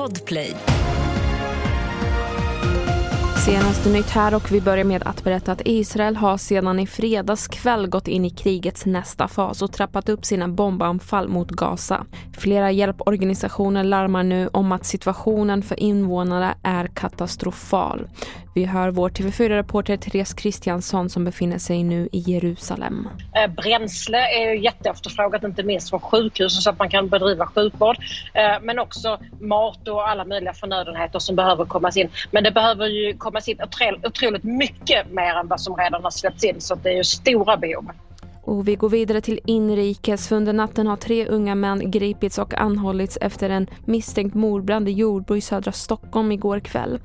Podplay. Senaste nytt här och vi börjar med att berätta att Israel har sedan i fredags kväll gått in i krigets nästa fas och trappat upp sina bombanfall mot Gaza. Flera hjälporganisationer larmar nu om att situationen för invånarna är katastrofal. Vi hör vår TV4-reporter Therese Kristiansson som befinner sig nu i Jerusalem. Eh, bränsle är jätteefterfrågat, inte minst från sjukhusen så att man kan bedriva sjukvård. Eh, men också mat och alla möjliga förnödenheter som behöver kommas in. Men det behöver ju komma in otroligt mycket mer än vad som redan har släppts in så det är ju stora behov. Och vi går vidare till inrikes. Under natten har tre unga män gripits och anhållits efter en misstänkt mordbrand i Jordbro i södra Stockholm igår kväll.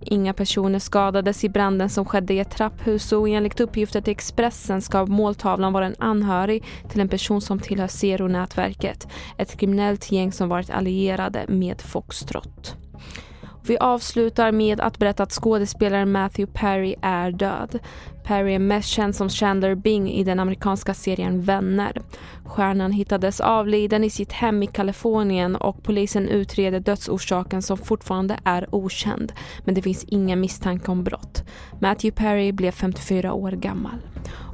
Inga personer skadades i branden som skedde i ett trapphus och enligt uppgifter till Expressen ska måltavlan vara en anhörig till en person som tillhör Zero-nätverket. Ett kriminellt gäng som varit allierade med Foxtrot. Vi avslutar med att berätta att skådespelaren Matthew Perry är död. Perry är mest känd som Chandler Bing i den amerikanska serien Vänner. Stjärnan hittades avliden i sitt hem i Kalifornien och polisen utreder dödsorsaken som fortfarande är okänd. Men det finns inga misstanke om brott. Matthew Perry blev 54 år gammal.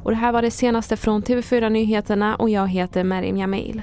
Och det här var det senaste från TV4 Nyheterna och jag heter Merim Jamil.